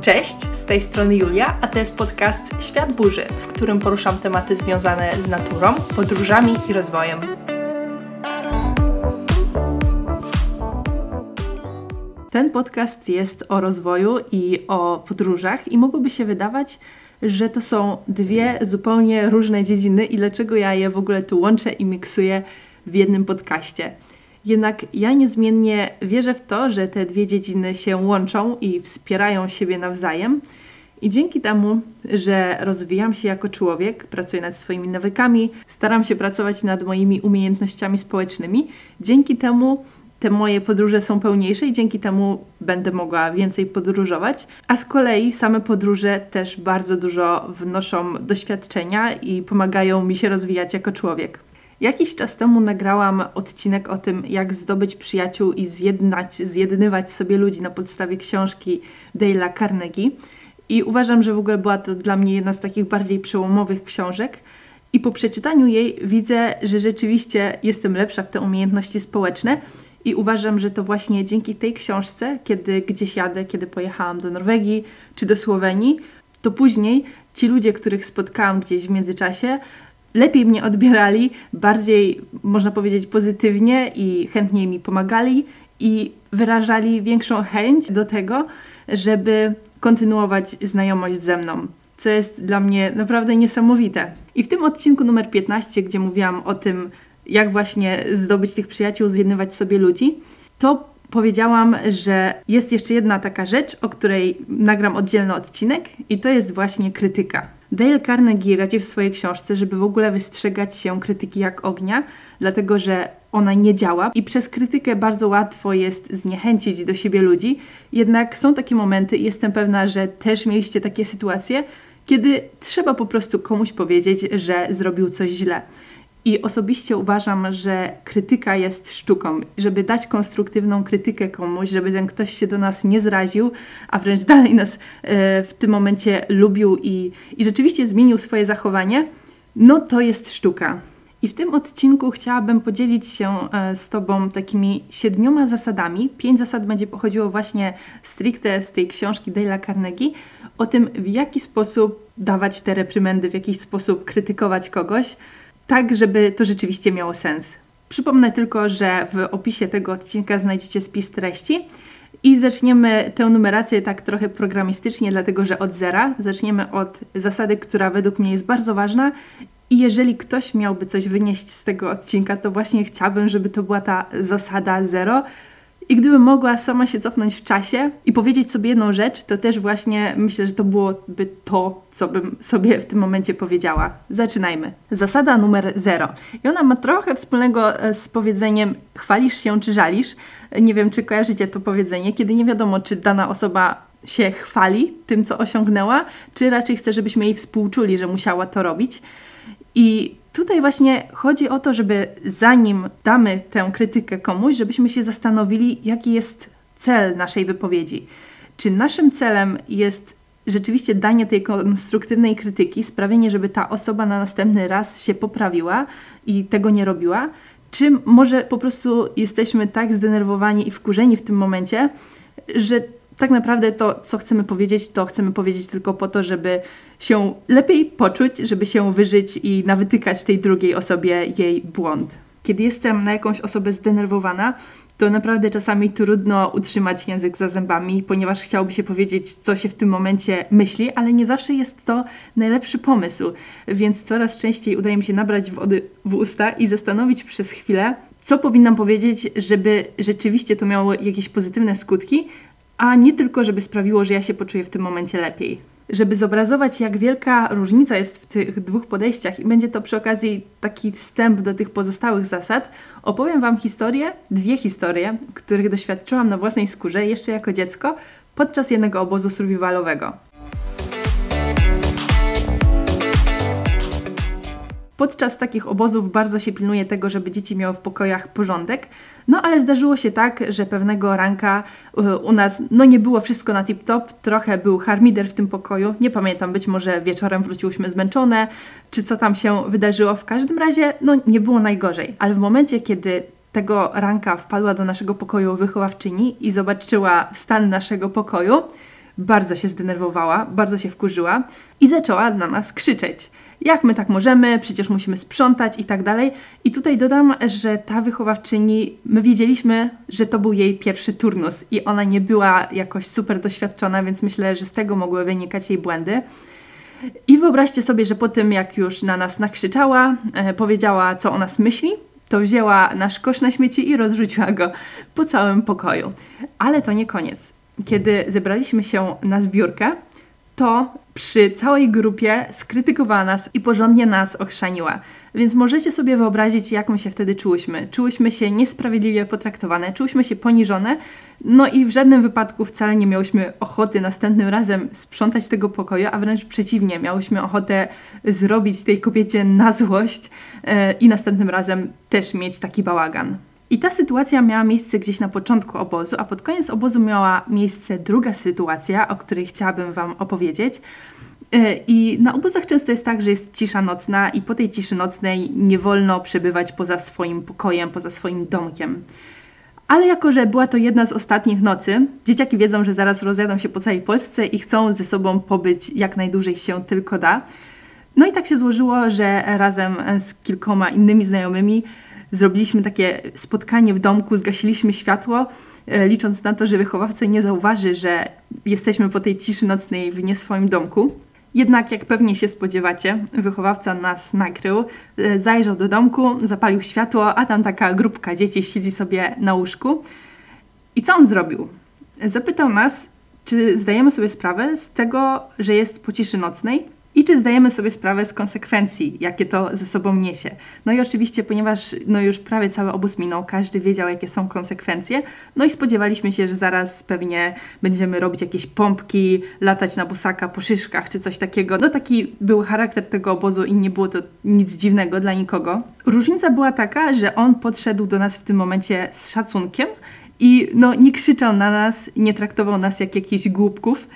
Cześć, z tej strony Julia, a to jest podcast Świat Burzy, w którym poruszam tematy związane z naturą, podróżami i rozwojem. Ten podcast jest o rozwoju i o podróżach, i mogłoby się wydawać, że to są dwie zupełnie różne dziedziny i dlaczego ja je w ogóle tu łączę i miksuję w jednym podcaście. Jednak ja niezmiennie wierzę w to, że te dwie dziedziny się łączą i wspierają siebie nawzajem. I dzięki temu, że rozwijam się jako człowiek, pracuję nad swoimi nawykami, staram się pracować nad moimi umiejętnościami społecznymi, dzięki temu te moje podróże są pełniejsze i dzięki temu będę mogła więcej podróżować. A z kolei same podróże też bardzo dużo wnoszą doświadczenia i pomagają mi się rozwijać jako człowiek. Jakiś czas temu nagrałam odcinek o tym, jak zdobyć przyjaciół i zjednać, zjednywać sobie ludzi na podstawie książki Dale'a Carnegie. I uważam, że w ogóle była to dla mnie jedna z takich bardziej przełomowych książek. I po przeczytaniu jej widzę, że rzeczywiście jestem lepsza w te umiejętności społeczne. I uważam, że to właśnie dzięki tej książce, kiedy gdzieś jadę, kiedy pojechałam do Norwegii czy do Słowenii, to później ci ludzie, których spotkałam gdzieś w międzyczasie, lepiej mnie odbierali, bardziej można powiedzieć pozytywnie i chętniej mi pomagali i wyrażali większą chęć do tego, żeby kontynuować znajomość ze mną. Co jest dla mnie naprawdę niesamowite. I w tym odcinku numer 15, gdzie mówiłam o tym, jak właśnie zdobyć tych przyjaciół, zjednywać sobie ludzi, to powiedziałam, że jest jeszcze jedna taka rzecz, o której nagram oddzielny odcinek, i to jest właśnie krytyka. Dale Carnegie radzi w swojej książce, żeby w ogóle wystrzegać się krytyki jak ognia, dlatego że ona nie działa i przez krytykę bardzo łatwo jest zniechęcić do siebie ludzi. Jednak są takie momenty, i jestem pewna, że też mieliście takie sytuacje, kiedy trzeba po prostu komuś powiedzieć, że zrobił coś źle. I osobiście uważam, że krytyka jest sztuką. Żeby dać konstruktywną krytykę komuś, żeby ten ktoś się do nas nie zraził, a wręcz dalej nas e, w tym momencie lubił i, i rzeczywiście zmienił swoje zachowanie, no to jest sztuka. I w tym odcinku chciałabym podzielić się e, z Tobą takimi siedmioma zasadami. Pięć zasad będzie pochodziło właśnie stricte z tej książki Dale'a Carnegie, o tym, w jaki sposób dawać te reprymendy, w jaki sposób krytykować kogoś, tak, żeby to rzeczywiście miało sens. Przypomnę tylko, że w opisie tego odcinka znajdziecie spis treści. I zaczniemy tę numerację tak trochę programistycznie, dlatego że od zera. Zaczniemy od zasady, która według mnie jest bardzo ważna. I jeżeli ktoś miałby coś wynieść z tego odcinka, to właśnie chciałabym, żeby to była ta zasada zero, i gdybym mogła sama się cofnąć w czasie i powiedzieć sobie jedną rzecz, to też właśnie myślę, że to byłoby to, co bym sobie w tym momencie powiedziała. Zaczynajmy. Zasada numer zero. I ona ma trochę wspólnego e, z powiedzeniem chwalisz się czy żalisz. Nie wiem, czy kojarzycie to powiedzenie, kiedy nie wiadomo, czy dana osoba się chwali tym, co osiągnęła, czy raczej chce, żebyśmy jej współczuli, że musiała to robić. I Tutaj właśnie chodzi o to, żeby zanim damy tę krytykę komuś, żebyśmy się zastanowili, jaki jest cel naszej wypowiedzi. Czy naszym celem jest rzeczywiście danie tej konstruktywnej krytyki, sprawienie, żeby ta osoba na następny raz się poprawiła i tego nie robiła? Czy może po prostu jesteśmy tak zdenerwowani i wkurzeni w tym momencie, że tak naprawdę to, co chcemy powiedzieć, to chcemy powiedzieć tylko po to, żeby się lepiej poczuć, żeby się wyżyć i nawytykać tej drugiej osobie jej błąd. Kiedy jestem na jakąś osobę zdenerwowana, to naprawdę czasami trudno utrzymać język za zębami, ponieważ chciałoby się powiedzieć, co się w tym momencie myśli, ale nie zawsze jest to najlepszy pomysł, więc coraz częściej udaje mi się nabrać wody w usta i zastanowić przez chwilę, co powinnam powiedzieć, żeby rzeczywiście to miało jakieś pozytywne skutki, a nie tylko, żeby sprawiło, że ja się poczuję w tym momencie lepiej. Żeby zobrazować, jak wielka różnica jest w tych dwóch podejściach, i będzie to przy okazji taki wstęp do tych pozostałych zasad, opowiem Wam historię, dwie historie, których doświadczyłam na własnej skórze jeszcze jako dziecko podczas jednego obozu survivalowego. Podczas takich obozów bardzo się pilnuje tego, żeby dzieci miały w pokojach porządek. No ale zdarzyło się tak, że pewnego ranka y, u nas no nie było wszystko na tip-top, trochę był harmider w tym pokoju. Nie pamiętam, być może wieczorem wróciłyśmy zmęczone, czy co tam się wydarzyło. W każdym razie no nie było najgorzej. Ale w momencie, kiedy tego ranka wpadła do naszego pokoju wychowawczyni i zobaczyła stan naszego pokoju, bardzo się zdenerwowała, bardzo się wkurzyła i zaczęła na nas krzyczeć. Jak my tak możemy? Przecież musimy sprzątać i tak dalej. I tutaj dodam, że ta wychowawczyni, my wiedzieliśmy, że to był jej pierwszy turnus i ona nie była jakoś super doświadczona, więc myślę, że z tego mogły wynikać jej błędy. I wyobraźcie sobie, że po tym, jak już na nas nakrzyczała, e, powiedziała, co o nas myśli, to wzięła nasz kosz na śmieci i rozrzuciła go po całym pokoju. Ale to nie koniec. Kiedy zebraliśmy się na zbiórkę, to przy całej grupie skrytykowała nas i porządnie nas ochrzaniła. Więc możecie sobie wyobrazić, jak my się wtedy czułyśmy. Czułyśmy się niesprawiedliwie potraktowane, czułyśmy się poniżone, no i w żadnym wypadku wcale nie miałyśmy ochoty następnym razem sprzątać tego pokoju, a wręcz przeciwnie, miałyśmy ochotę zrobić tej kobiecie na złość yy, i następnym razem też mieć taki bałagan. I ta sytuacja miała miejsce gdzieś na początku obozu, a pod koniec obozu miała miejsce druga sytuacja, o której chciałabym Wam opowiedzieć. E, I na obozach często jest tak, że jest cisza nocna, i po tej ciszy nocnej nie wolno przebywać poza swoim pokojem, poza swoim domkiem. Ale jako, że była to jedna z ostatnich nocy, dzieciaki wiedzą, że zaraz rozjadą się po całej Polsce i chcą ze sobą pobyć jak najdłużej się tylko da. No i tak się złożyło, że razem z kilkoma innymi znajomymi zrobiliśmy takie spotkanie w domku, zgasiliśmy światło, e, licząc na to, że wychowawca nie zauważy, że jesteśmy po tej ciszy nocnej w nie swoim domku. Jednak, jak pewnie się spodziewacie, wychowawca nas nakrył, e, zajrzał do domku, zapalił światło, a tam taka grupka dzieci siedzi sobie na łóżku. I co on zrobił? Zapytał nas, czy zdajemy sobie sprawę z tego, że jest po ciszy nocnej i czy zdajemy sobie sprawę z konsekwencji, jakie to ze sobą niesie. No i oczywiście, ponieważ no już prawie cały obóz minął, każdy wiedział, jakie są konsekwencje, no i spodziewaliśmy się, że zaraz pewnie będziemy robić jakieś pompki, latać na busaka po szyszkach czy coś takiego. No taki był charakter tego obozu i nie było to nic dziwnego dla nikogo. Różnica była taka, że on podszedł do nas w tym momencie z szacunkiem i no nie krzyczał na nas, nie traktował nas jak jakichś głupków,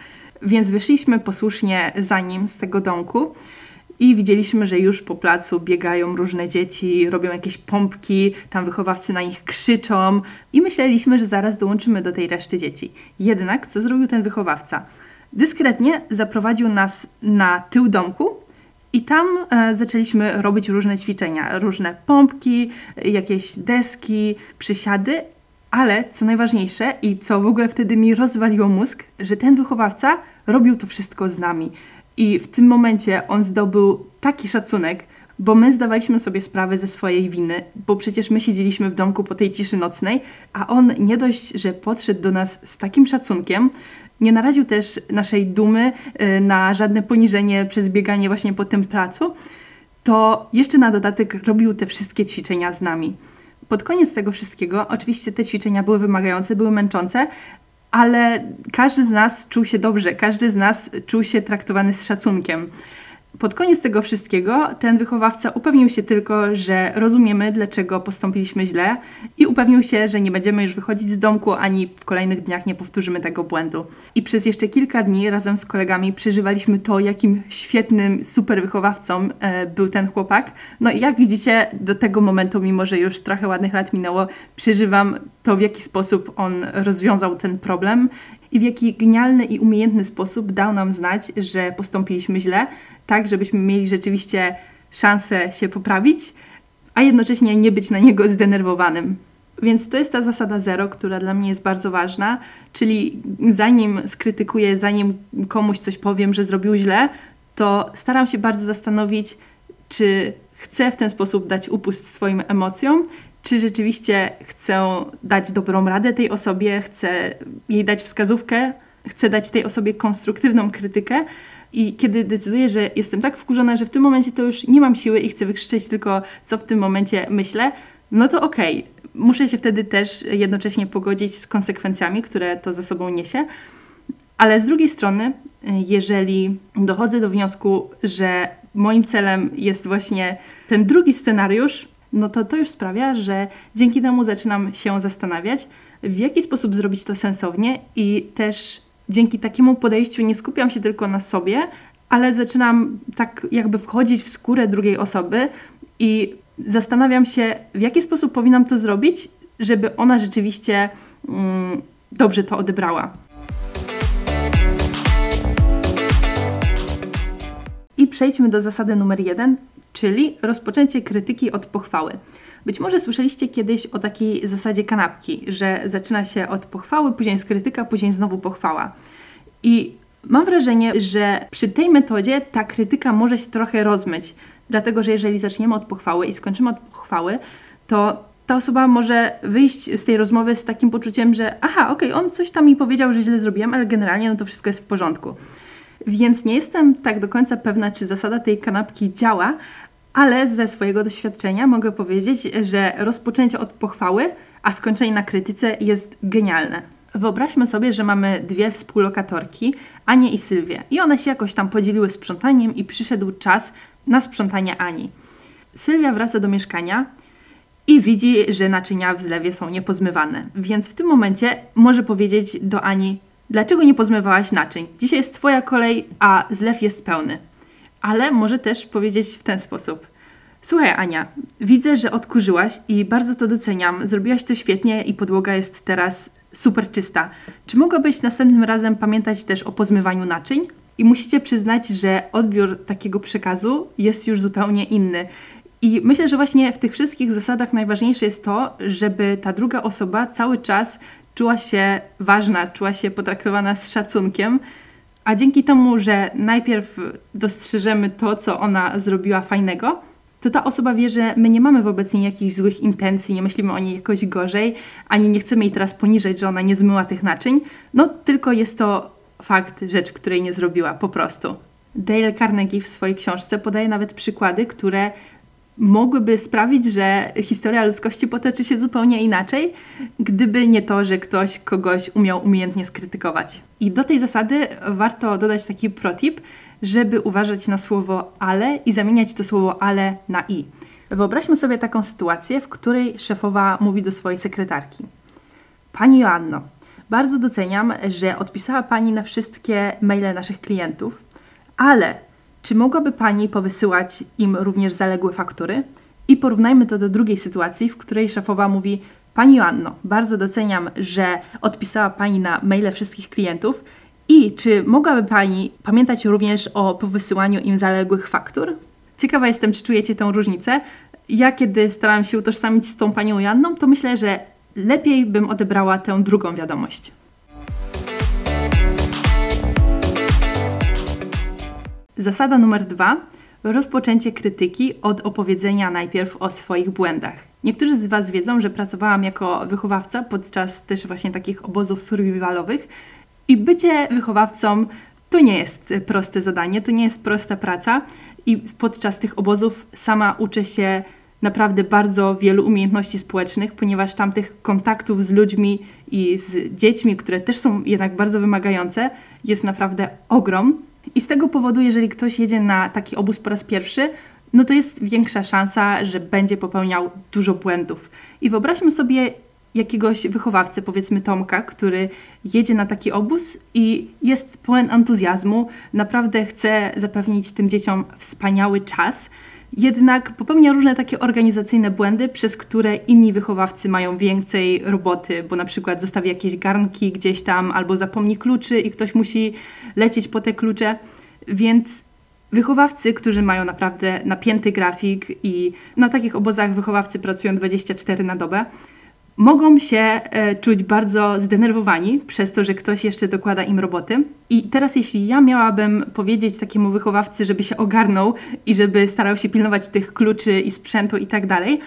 więc wyszliśmy posłusznie za nim z tego domku i widzieliśmy, że już po placu biegają różne dzieci, robią jakieś pompki, tam wychowawcy na nich krzyczą i myśleliśmy, że zaraz dołączymy do tej reszty dzieci. Jednak co zrobił ten wychowawca? Dyskretnie zaprowadził nas na tył domku i tam e, zaczęliśmy robić różne ćwiczenia, różne pompki, jakieś deski, przysiady, ale co najważniejsze i co w ogóle wtedy mi rozwaliło mózg, że ten wychowawca robił to wszystko z nami. I w tym momencie on zdobył taki szacunek, bo my zdawaliśmy sobie sprawę ze swojej winy, bo przecież my siedzieliśmy w domku po tej ciszy nocnej, a on nie dość, że podszedł do nas z takim szacunkiem, nie naraził też naszej dumy y, na żadne poniżenie przez bieganie właśnie po tym placu, to jeszcze na dodatek robił te wszystkie ćwiczenia z nami. Pod koniec tego wszystkiego, oczywiście te ćwiczenia były wymagające, były męczące, ale każdy z nas czuł się dobrze, każdy z nas czuł się traktowany z szacunkiem. Pod koniec tego wszystkiego ten wychowawca upewnił się tylko, że rozumiemy, dlaczego postąpiliśmy źle i upewnił się, że nie będziemy już wychodzić z domku ani w kolejnych dniach nie powtórzymy tego błędu. I przez jeszcze kilka dni razem z kolegami przeżywaliśmy to, jakim świetnym, super wychowawcą e, był ten chłopak. No i jak widzicie, do tego momentu, mimo że już trochę ładnych lat minęło, przeżywam to, w jaki sposób on rozwiązał ten problem i w jaki genialny i umiejętny sposób dał nam znać, że postąpiliśmy źle, tak żebyśmy mieli rzeczywiście szansę się poprawić, a jednocześnie nie być na niego zdenerwowanym. Więc to jest ta zasada zero, która dla mnie jest bardzo ważna, czyli zanim skrytykuję, zanim komuś coś powiem, że zrobił źle, to staram się bardzo zastanowić, czy chcę w ten sposób dać upust swoim emocjom, czy rzeczywiście chcę dać dobrą radę tej osobie, chcę jej dać wskazówkę, chcę dać tej osobie konstruktywną krytykę. I kiedy decyduję, że jestem tak wkurzona, że w tym momencie to już nie mam siły i chcę wykrzyczeć tylko, co w tym momencie myślę, no to okej. Okay. Muszę się wtedy też jednocześnie pogodzić z konsekwencjami, które to za sobą niesie. Ale z drugiej strony, jeżeli dochodzę do wniosku, że moim celem jest właśnie ten drugi scenariusz, no to to już sprawia, że dzięki temu zaczynam się zastanawiać, w jaki sposób zrobić to sensownie i też dzięki takiemu podejściu nie skupiam się tylko na sobie, ale zaczynam tak jakby wchodzić w skórę drugiej osoby i zastanawiam się, w jaki sposób powinnam to zrobić, żeby ona rzeczywiście mm, dobrze to odebrała. I przejdźmy do zasady numer jeden, czyli rozpoczęcie krytyki od pochwały. Być może słyszeliście kiedyś o takiej zasadzie kanapki, że zaczyna się od pochwały, później jest krytyka, później znowu pochwała. I mam wrażenie, że przy tej metodzie ta krytyka może się trochę rozmyć, dlatego że jeżeli zaczniemy od pochwały i skończymy od pochwały, to ta osoba może wyjść z tej rozmowy z takim poczuciem, że aha, okej, okay, on coś tam mi powiedział, że źle zrobiłam, ale generalnie no to wszystko jest w porządku. Więc nie jestem tak do końca pewna, czy zasada tej kanapki działa, ale ze swojego doświadczenia mogę powiedzieć, że rozpoczęcie od pochwały, a skończenie na krytyce jest genialne. Wyobraźmy sobie, że mamy dwie współlokatorki, Anię i Sylwię, i one się jakoś tam podzieliły sprzątaniem i przyszedł czas na sprzątanie Ani. Sylwia wraca do mieszkania i widzi, że naczynia w zlewie są niepozmywane, więc w tym momencie może powiedzieć do Ani: Dlaczego nie pozmywałaś naczyń? Dzisiaj jest Twoja kolej, a zlew jest pełny. Ale może też powiedzieć w ten sposób. Słuchaj, Ania, widzę, że odkurzyłaś i bardzo to doceniam. Zrobiłaś to świetnie i podłoga jest teraz super czysta. Czy mogłabyś następnym razem pamiętać też o pozmywaniu naczyń? I musicie przyznać, że odbiór takiego przekazu jest już zupełnie inny. I myślę, że właśnie w tych wszystkich zasadach najważniejsze jest to, żeby ta druga osoba cały czas czuła się ważna, czuła się potraktowana z szacunkiem, a dzięki temu, że najpierw dostrzeżemy to, co ona zrobiła fajnego, to ta osoba wie, że my nie mamy wobec niej jakichś złych intencji, nie myślimy o niej jakoś gorzej, ani nie chcemy jej teraz poniżać, że ona nie zmyła tych naczyń, no tylko jest to fakt, rzecz, której nie zrobiła po prostu. Dale Carnegie w swojej książce podaje nawet przykłady, które mogłyby sprawić, że historia ludzkości potoczy się zupełnie inaczej, gdyby nie to, że ktoś kogoś umiał umiejętnie skrytykować. I do tej zasady warto dodać taki protip, żeby uważać na słowo ale i zamieniać to słowo ale na i. Wyobraźmy sobie taką sytuację, w której szefowa mówi do swojej sekretarki: Pani Joanno, bardzo doceniam, że odpisała Pani na wszystkie maile naszych klientów, ale czy mogłaby Pani powysyłać im również zaległe faktury? I porównajmy to do drugiej sytuacji, w której szefowa mówi: Pani Joanno, bardzo doceniam, że odpisała Pani na maile wszystkich klientów. I czy mogłaby Pani pamiętać również o powysyłaniu im zaległych faktur? Ciekawa jestem, czy czujecie tę różnicę. Ja, kiedy starałam się utożsamić z tą panią Janną, to myślę, że lepiej bym odebrała tę drugą wiadomość. Zasada numer dwa. Rozpoczęcie krytyki od opowiedzenia najpierw o swoich błędach. Niektórzy z Was wiedzą, że pracowałam jako wychowawca podczas też właśnie takich obozów survivalowych i bycie wychowawcą to nie jest proste zadanie, to nie jest prosta praca i podczas tych obozów sama uczę się naprawdę bardzo wielu umiejętności społecznych, ponieważ tam tych kontaktów z ludźmi i z dziećmi, które też są jednak bardzo wymagające, jest naprawdę ogrom. I z tego powodu, jeżeli ktoś jedzie na taki obóz po raz pierwszy, no to jest większa szansa, że będzie popełniał dużo błędów. I wyobraźmy sobie jakiegoś wychowawcę, powiedzmy Tomka, który jedzie na taki obóz i jest pełen entuzjazmu, naprawdę chce zapewnić tym dzieciom wspaniały czas, jednak popełnia różne takie organizacyjne błędy, przez które inni wychowawcy mają więcej roboty, bo na przykład zostawi jakieś garnki gdzieś tam albo zapomni kluczy i ktoś musi lecieć po te klucze. Więc wychowawcy, którzy mają naprawdę napięty grafik i na takich obozach wychowawcy pracują 24 na dobę, mogą się e, czuć bardzo zdenerwowani przez to, że ktoś jeszcze dokłada im roboty. I teraz, jeśli ja miałabym powiedzieć takiemu wychowawcy, żeby się ogarnął i żeby starał się pilnować tych kluczy i sprzętu i tak dalej,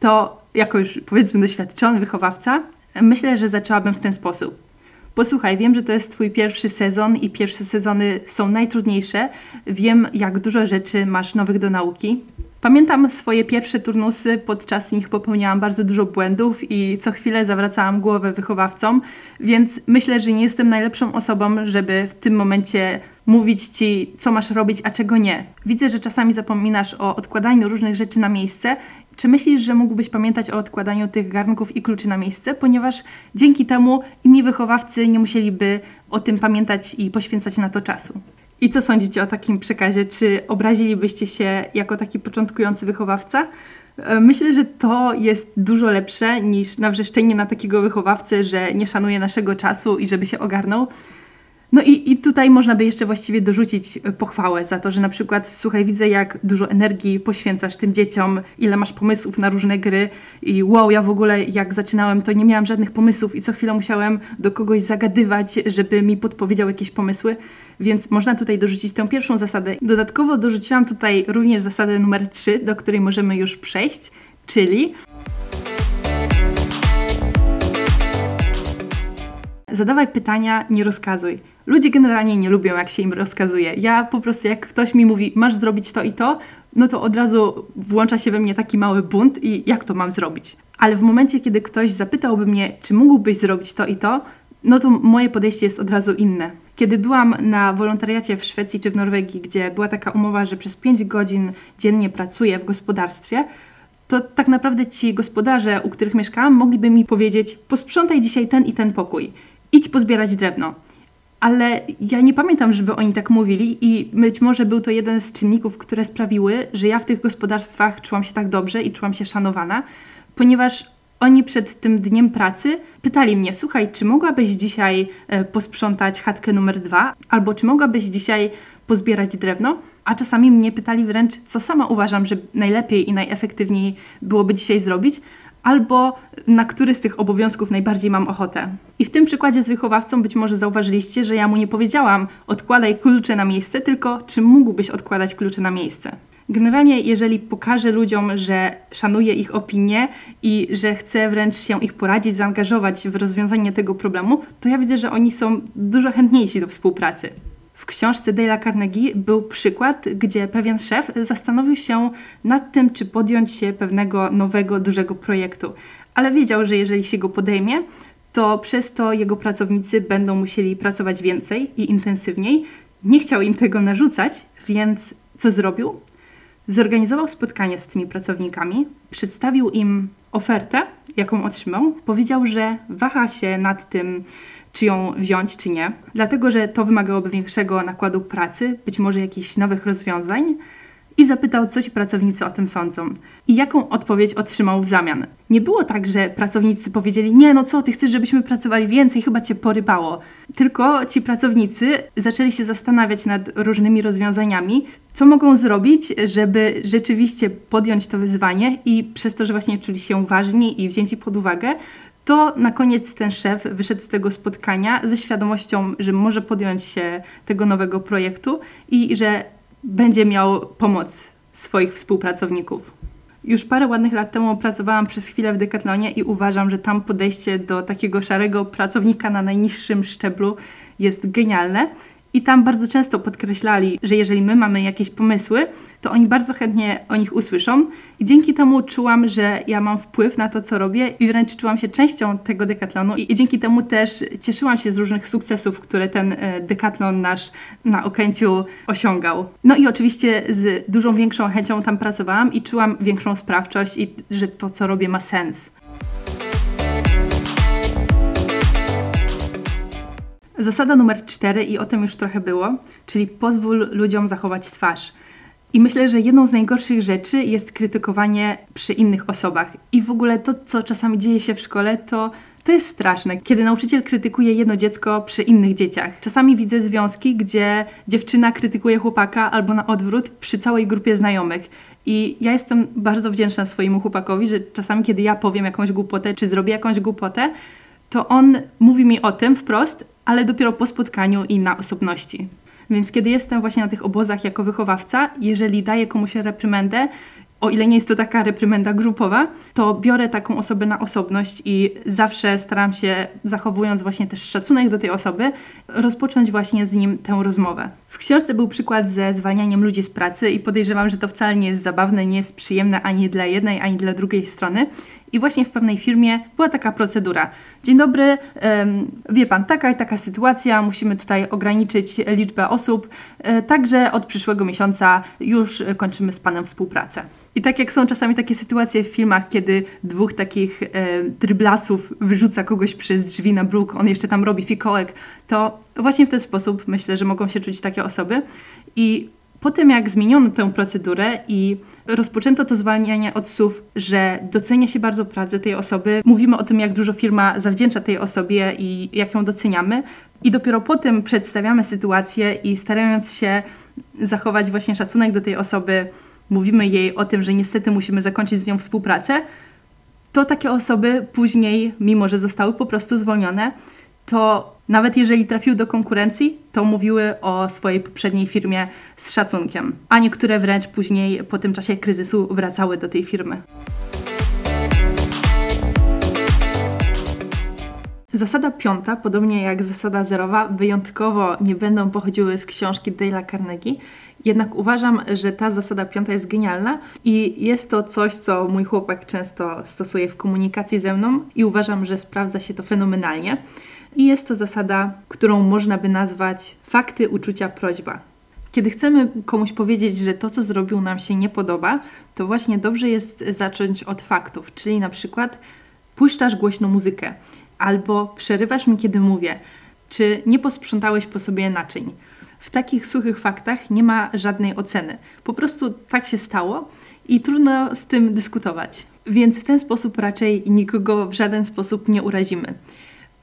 to jako już powiedzmy doświadczony wychowawca, myślę, że zaczęłabym w ten sposób. Posłuchaj, wiem, że to jest Twój pierwszy sezon i pierwsze sezony są najtrudniejsze. Wiem, jak dużo rzeczy masz nowych do nauki. Pamiętam swoje pierwsze turnusy, podczas nich popełniałam bardzo dużo błędów i co chwilę zawracałam głowę wychowawcom, więc myślę, że nie jestem najlepszą osobą, żeby w tym momencie mówić ci, co masz robić, a czego nie. Widzę, że czasami zapominasz o odkładaniu różnych rzeczy na miejsce. Czy myślisz, że mógłbyś pamiętać o odkładaniu tych garnków i kluczy na miejsce, ponieważ dzięki temu inni wychowawcy nie musieliby o tym pamiętać i poświęcać na to czasu? I co sądzicie o takim przekazie? Czy obrazilibyście się jako taki początkujący wychowawca? E, myślę, że to jest dużo lepsze niż nawrzeszczenie na takiego wychowawcę, że nie szanuje naszego czasu i żeby się ogarnął. No i, i tutaj można by jeszcze właściwie dorzucić e, pochwałę za to, że na przykład, słuchaj, widzę jak dużo energii poświęcasz tym dzieciom, ile masz pomysłów na różne gry i wow, ja w ogóle jak zaczynałem, to nie miałam żadnych pomysłów i co chwilę musiałem do kogoś zagadywać, żeby mi podpowiedział jakieś pomysły, więc można tutaj dorzucić tę pierwszą zasadę. Dodatkowo dorzuciłam tutaj również zasadę numer 3, do której możemy już przejść, czyli zadawaj pytania, nie rozkazuj. Ludzie generalnie nie lubią, jak się im rozkazuje. Ja po prostu, jak ktoś mi mówi, masz zrobić to i to, no to od razu włącza się we mnie taki mały bunt i jak to mam zrobić. Ale w momencie, kiedy ktoś zapytałby mnie, czy mógłbyś zrobić to i to, no to moje podejście jest od razu inne. Kiedy byłam na wolontariacie w Szwecji czy w Norwegii, gdzie była taka umowa, że przez 5 godzin dziennie pracuję w gospodarstwie, to tak naprawdę ci gospodarze, u których mieszkałam, mogliby mi powiedzieć: posprzątaj dzisiaj ten i ten pokój idź pozbierać drewno. Ale ja nie pamiętam, żeby oni tak mówili, i być może był to jeden z czynników, które sprawiły, że ja w tych gospodarstwach czułam się tak dobrze i czułam się szanowana, ponieważ oni przed tym dniem pracy pytali mnie: Słuchaj, czy mogłabyś dzisiaj e, posprzątać chatkę numer dwa, albo czy mogłabyś dzisiaj pozbierać drewno? A czasami mnie pytali wręcz, co sama uważam, że najlepiej i najefektywniej byłoby dzisiaj zrobić, albo na który z tych obowiązków najbardziej mam ochotę. I w tym przykładzie z wychowawcą być może zauważyliście, że ja mu nie powiedziałam odkładaj klucze na miejsce, tylko czy mógłbyś odkładać klucze na miejsce. Generalnie, jeżeli pokażę ludziom, że szanuję ich opinię i że chcę wręcz się ich poradzić, zaangażować w rozwiązanie tego problemu, to ja widzę, że oni są dużo chętniejsi do współpracy. W książce Dale'a Carnegie był przykład, gdzie pewien szef zastanowił się nad tym, czy podjąć się pewnego nowego, dużego projektu, ale wiedział, że jeżeli się go podejmie, to przez to jego pracownicy będą musieli pracować więcej i intensywniej. Nie chciał im tego narzucać, więc co zrobił? Zorganizował spotkanie z tymi pracownikami, przedstawił im ofertę, jaką otrzymał. Powiedział, że waha się nad tym, czy ją wziąć, czy nie, dlatego że to wymagałoby większego nakładu pracy, być może jakichś nowych rozwiązań. I zapytał, co ci pracownicy o tym sądzą. I jaką odpowiedź otrzymał w zamian. Nie było tak, że pracownicy powiedzieli: Nie, no co, ty chcesz, żebyśmy pracowali więcej, chyba cię porybało. Tylko ci pracownicy zaczęli się zastanawiać nad różnymi rozwiązaniami, co mogą zrobić, żeby rzeczywiście podjąć to wyzwanie i przez to, że właśnie czuli się ważni i wzięci pod uwagę, to na koniec ten szef wyszedł z tego spotkania ze świadomością, że może podjąć się tego nowego projektu i że będzie miał pomoc swoich współpracowników. Już parę ładnych lat temu pracowałam przez chwilę w Decathlonie i uważam, że tam podejście do takiego szarego pracownika na najniższym szczeblu jest genialne i tam bardzo często podkreślali, że jeżeli my mamy jakieś pomysły, to oni bardzo chętnie o nich usłyszą. I dzięki temu czułam, że ja mam wpływ na to, co robię i wręcz czułam się częścią tego dekatlonu. I, dzięki temu też cieszyłam się z różnych sukcesów, które ten e, dekatlon nasz na Okęciu osiągał. No i oczywiście z dużą większą chęcią tam pracowałam i czułam większą sprawczość i że to, co robię, ma sens. Zasada numer cztery, i o tym już trochę było, czyli pozwól ludziom zachować twarz. I myślę, że jedną z najgorszych rzeczy jest krytykowanie przy innych osobach. I w ogóle to, co czasami dzieje się w szkole, to to jest straszne, kiedy nauczyciel krytykuje jedno dziecko przy innych dzieciach. Czasami widzę związki, gdzie dziewczyna krytykuje chłopaka albo na odwrót przy całej grupie znajomych. I ja jestem bardzo wdzięczna swojemu chłopakowi, że czasami, kiedy ja powiem jakąś głupotę, czy zrobię jakąś głupotę, to on mówi mi o tym wprost, ale dopiero po spotkaniu i na osobności. Więc kiedy jestem właśnie na tych obozach jako wychowawca, jeżeli daję komuś reprymendę, o ile nie jest to taka reprymenda grupowa, to biorę taką osobę na osobność i zawsze staram się, zachowując właśnie też szacunek do tej osoby, rozpocząć właśnie z nim tę rozmowę. W książce był przykład ze zwalnianiem ludzi z pracy i podejrzewam, że to wcale nie jest zabawne, nie jest przyjemne ani dla jednej, ani dla drugiej strony. I właśnie w pewnej firmie była taka procedura. Dzień dobry, wie pan, taka i taka sytuacja, musimy tutaj ograniczyć liczbę osób, e, także od przyszłego miesiąca już kończymy z panem współpracę. I tak jak są czasami takie sytuacje w filmach, kiedy dwóch takich e, dryblasów wyrzuca kogoś przez drzwi na bruk, on jeszcze tam robi fikołek, to właśnie w ten sposób myślę, że mogą się czuć takie osoby. I po tym, jak zmieniono tę procedurę i rozpoczęto to zwalnianie od słów, że docenia się bardzo pracę tej osoby, mówimy o tym, jak dużo firma zawdzięcza tej osobie i jak ją doceniamy, i dopiero potem przedstawiamy sytuację i starając się zachować właśnie szacunek do tej osoby, mówimy jej o tym, że niestety musimy zakończyć z nią współpracę, to takie osoby później, mimo że zostały po prostu zwolnione, to nawet jeżeli trafiły do konkurencji, to mówiły o swojej poprzedniej firmie z szacunkiem, a niektóre wręcz później po tym czasie kryzysu wracały do tej firmy. Zasada piąta, podobnie jak zasada zerowa, wyjątkowo nie będą pochodziły z książki Dale'a Carnegie, jednak uważam, że ta zasada piąta jest genialna i jest to coś, co mój chłopak często stosuje w komunikacji ze mną i uważam, że sprawdza się to fenomenalnie. I jest to zasada, którą można by nazwać fakty, uczucia, prośba. Kiedy chcemy komuś powiedzieć, że to, co zrobił, nam się nie podoba, to właśnie dobrze jest zacząć od faktów, czyli na przykład puszczasz głośno muzykę, albo przerywasz mi, kiedy mówię, czy nie posprzątałeś po sobie naczyń. W takich suchych faktach nie ma żadnej oceny. Po prostu tak się stało i trudno z tym dyskutować. Więc w ten sposób raczej nikogo w żaden sposób nie urazimy.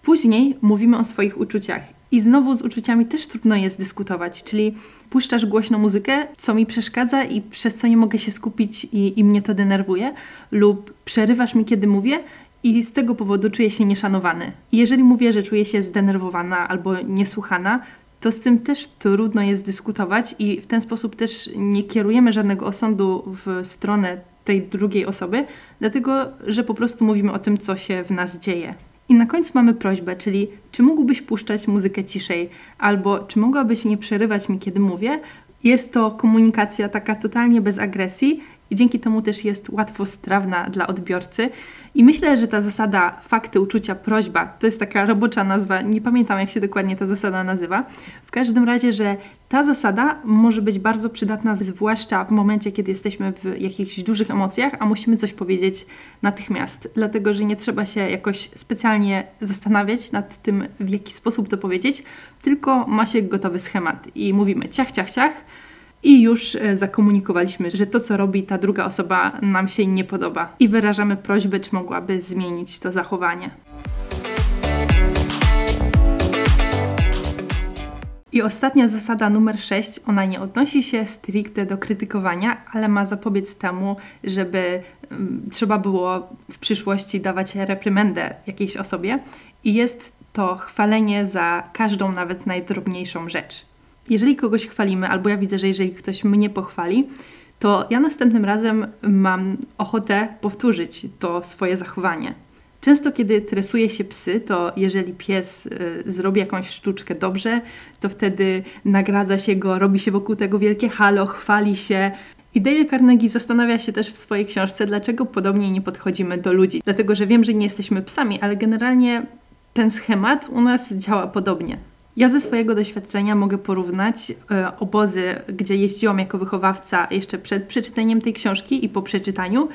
Później mówimy o swoich uczuciach. I znowu z uczuciami też trudno jest dyskutować, czyli puszczasz głośno muzykę, co mi przeszkadza i przez co nie mogę się skupić i, i mnie to denerwuje, lub przerywasz mi, kiedy mówię i z tego powodu czuję się nieszanowany. Jeżeli mówię, że czuję się zdenerwowana albo niesłuchana, to z tym też trudno jest dyskutować i w ten sposób też nie kierujemy żadnego osądu w stronę tej drugiej osoby, dlatego że po prostu mówimy o tym, co się w nas dzieje. I na końcu mamy prośbę, czyli czy mógłbyś puszczać muzykę ciszej, albo czy mogłabyś nie przerywać mi, kiedy mówię? Jest to komunikacja taka totalnie bez agresji i dzięki temu też jest łatwo strawna dla odbiorcy. I myślę, że ta zasada fakty, uczucia, prośba to jest taka robocza nazwa, nie pamiętam jak się dokładnie ta zasada nazywa. W każdym razie, że ta zasada może być bardzo przydatna, zwłaszcza w momencie, kiedy jesteśmy w jakichś dużych emocjach, a musimy coś powiedzieć natychmiast, dlatego że nie trzeba się jakoś specjalnie zastanawiać nad tym, w jaki sposób to powiedzieć, tylko ma się gotowy schemat i mówimy ciach, ciach, ciach i już e, zakomunikowaliśmy, że to, co robi ta druga osoba, nam się nie podoba. I wyrażamy prośbę, czy mogłaby zmienić to zachowanie. I ostatnia zasada numer 6, ona nie odnosi się stricte do krytykowania, ale ma zapobiec temu, żeby um, trzeba było w przyszłości dawać reprymendę jakiejś osobie. I jest to chwalenie za każdą, nawet najdrobniejszą rzecz jeżeli kogoś chwalimy, albo ja widzę, że jeżeli ktoś mnie pochwali, to ja następnym razem mam ochotę powtórzyć to swoje zachowanie. Często, kiedy tresuje się psy, to jeżeli pies y, zrobi jakąś sztuczkę dobrze, to wtedy nagradza się go, robi się wokół tego wielkie halo, chwali się. I Dale Carnegie zastanawia się też w swojej książce, dlaczego podobnie nie podchodzimy do ludzi. Dlatego, że wiem, że nie jesteśmy psami, ale generalnie ten schemat u nas działa podobnie. Ja ze swojego doświadczenia mogę porównać e, obozy, gdzie jeździłam jako wychowawca jeszcze przed przeczytaniem tej książki i po przeczytaniu.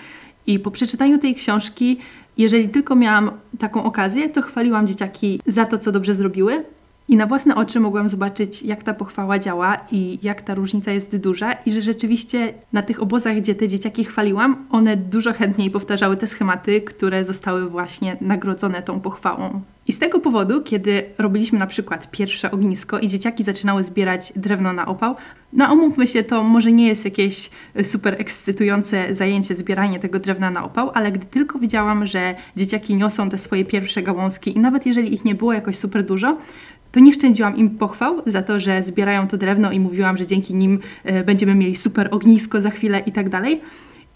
I po przeczytaniu tej książki, jeżeli tylko miałam taką okazję, to chwaliłam dzieciaki za to, co dobrze zrobiły, i na własne oczy mogłam zobaczyć, jak ta pochwała działa i jak ta różnica jest duża, i że rzeczywiście na tych obozach, gdzie te dzieciaki chwaliłam, one dużo chętniej powtarzały te schematy, które zostały właśnie nagrodzone tą pochwałą. I z tego powodu, kiedy robiliśmy na przykład pierwsze ognisko i dzieciaki zaczynały zbierać drewno na opał, no omówmy się, to może nie jest jakieś super ekscytujące zajęcie zbieranie tego drewna na opał, ale gdy tylko widziałam, że dzieciaki niosą te swoje pierwsze gałązki i nawet jeżeli ich nie było jakoś super dużo, to nie szczędziłam im pochwał za to, że zbierają to drewno i mówiłam, że dzięki nim e, będziemy mieli super ognisko za chwilę i tak dalej.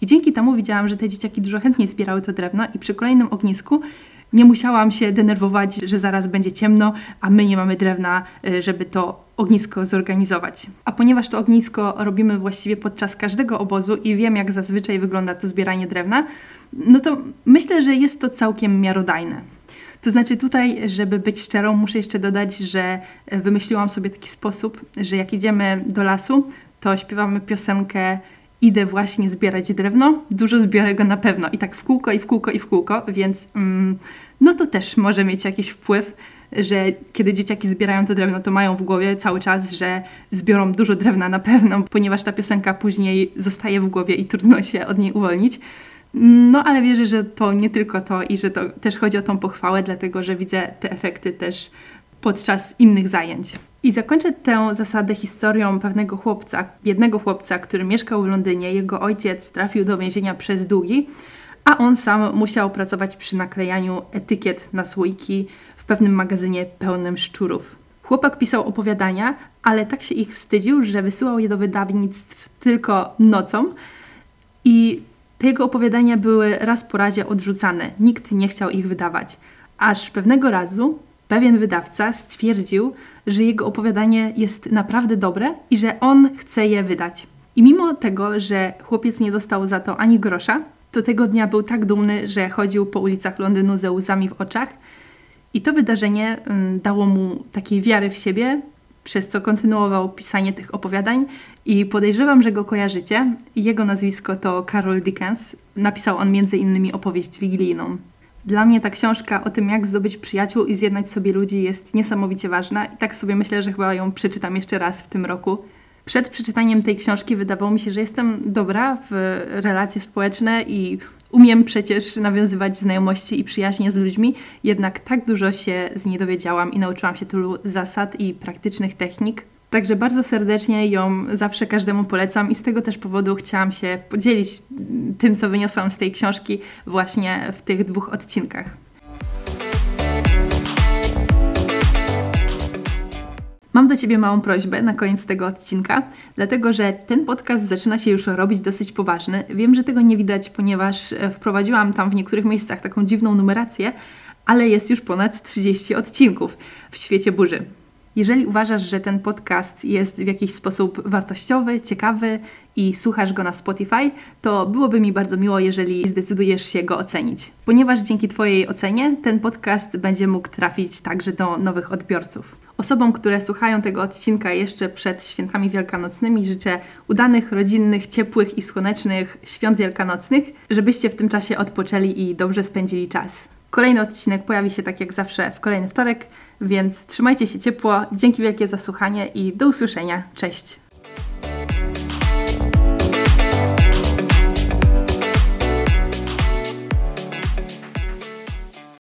I dzięki temu widziałam, że te dzieciaki dużo chętniej zbierały to drewno i przy kolejnym ognisku nie musiałam się denerwować, że zaraz będzie ciemno, a my nie mamy drewna, y, żeby to ognisko zorganizować. A ponieważ to ognisko robimy właściwie podczas każdego obozu i wiem, jak zazwyczaj wygląda to zbieranie drewna, no to myślę, że jest to całkiem miarodajne. To znaczy tutaj, żeby być szczerą, muszę jeszcze dodać, że wymyśliłam sobie taki sposób, że jak idziemy do lasu, to śpiewamy piosenkę idę właśnie zbierać drewno, dużo zbiorę go na pewno i tak w kółko i w kółko i w kółko, więc mm, no to też może mieć jakiś wpływ, że kiedy dzieciaki zbierają to drewno, to mają w głowie cały czas, że zbiorą dużo drewna na pewno, ponieważ ta piosenka później zostaje w głowie i trudno się od niej uwolnić. No ale wierzę, że to nie tylko to i że to też chodzi o tą pochwałę, dlatego że widzę te efekty też podczas innych zajęć. I zakończę tę zasadę historią pewnego chłopca, jednego chłopca, który mieszkał w Londynie. Jego ojciec trafił do więzienia przez długi, a on sam musiał pracować przy naklejaniu etykiet na słoiki w pewnym magazynie pełnym szczurów. Chłopak pisał opowiadania, ale tak się ich wstydził, że wysyłał je do wydawnictw tylko nocą i te jego opowiadania były raz po razie odrzucane. Nikt nie chciał ich wydawać. Aż pewnego razu pewien wydawca stwierdził, że jego opowiadanie jest naprawdę dobre i że on chce je wydać. I mimo tego, że chłopiec nie dostał za to ani grosza, to tego dnia był tak dumny, że chodził po ulicach Londynu ze łzami w oczach. I to wydarzenie mm, dało mu takiej wiary w siebie, przez co kontynuował pisanie tych opowiadań i podejrzewam, że go kojarzycie. Jego nazwisko to Carol Dickens. Napisał on między innymi opowieść wigilijną. Dla mnie ta książka o tym, jak zdobyć przyjaciół i zjednać sobie ludzi jest niesamowicie ważna i tak sobie myślę, że chyba ją przeczytam jeszcze raz w tym roku. Przed przeczytaniem tej książki wydawało mi się, że jestem dobra w relacje społeczne i umiem przecież nawiązywać znajomości i przyjaźnie z ludźmi, jednak tak dużo się z niej dowiedziałam i nauczyłam się tylu zasad i praktycznych technik, Także bardzo serdecznie ją zawsze każdemu polecam i z tego też powodu chciałam się podzielić tym, co wyniosłam z tej książki właśnie w tych dwóch odcinkach. Mam do Ciebie małą prośbę na koniec tego odcinka, dlatego że ten podcast zaczyna się już robić dosyć poważny. Wiem, że tego nie widać, ponieważ e, wprowadziłam tam w niektórych miejscach taką dziwną numerację, ale jest już ponad 30 odcinków w świecie burzy. Jeżeli uważasz, że ten podcast jest w jakiś sposób wartościowy, ciekawy i słuchasz go na Spotify, to byłoby mi bardzo miło, jeżeli zdecydujesz się go ocenić. Ponieważ dzięki Twojej ocenie ten podcast będzie mógł trafić także do nowych odbiorców. Osobom, które słuchają tego odcinka jeszcze przed świętami wielkanocnymi, życzę udanych, rodzinnych, ciepłych i słonecznych świąt wielkanocnych, żebyście w tym czasie odpoczęli i dobrze spędzili czas. Kolejny odcinek pojawi się tak jak zawsze w kolejny wtorek, więc trzymajcie się ciepło. Dzięki wielkie za słuchanie i do usłyszenia. Cześć!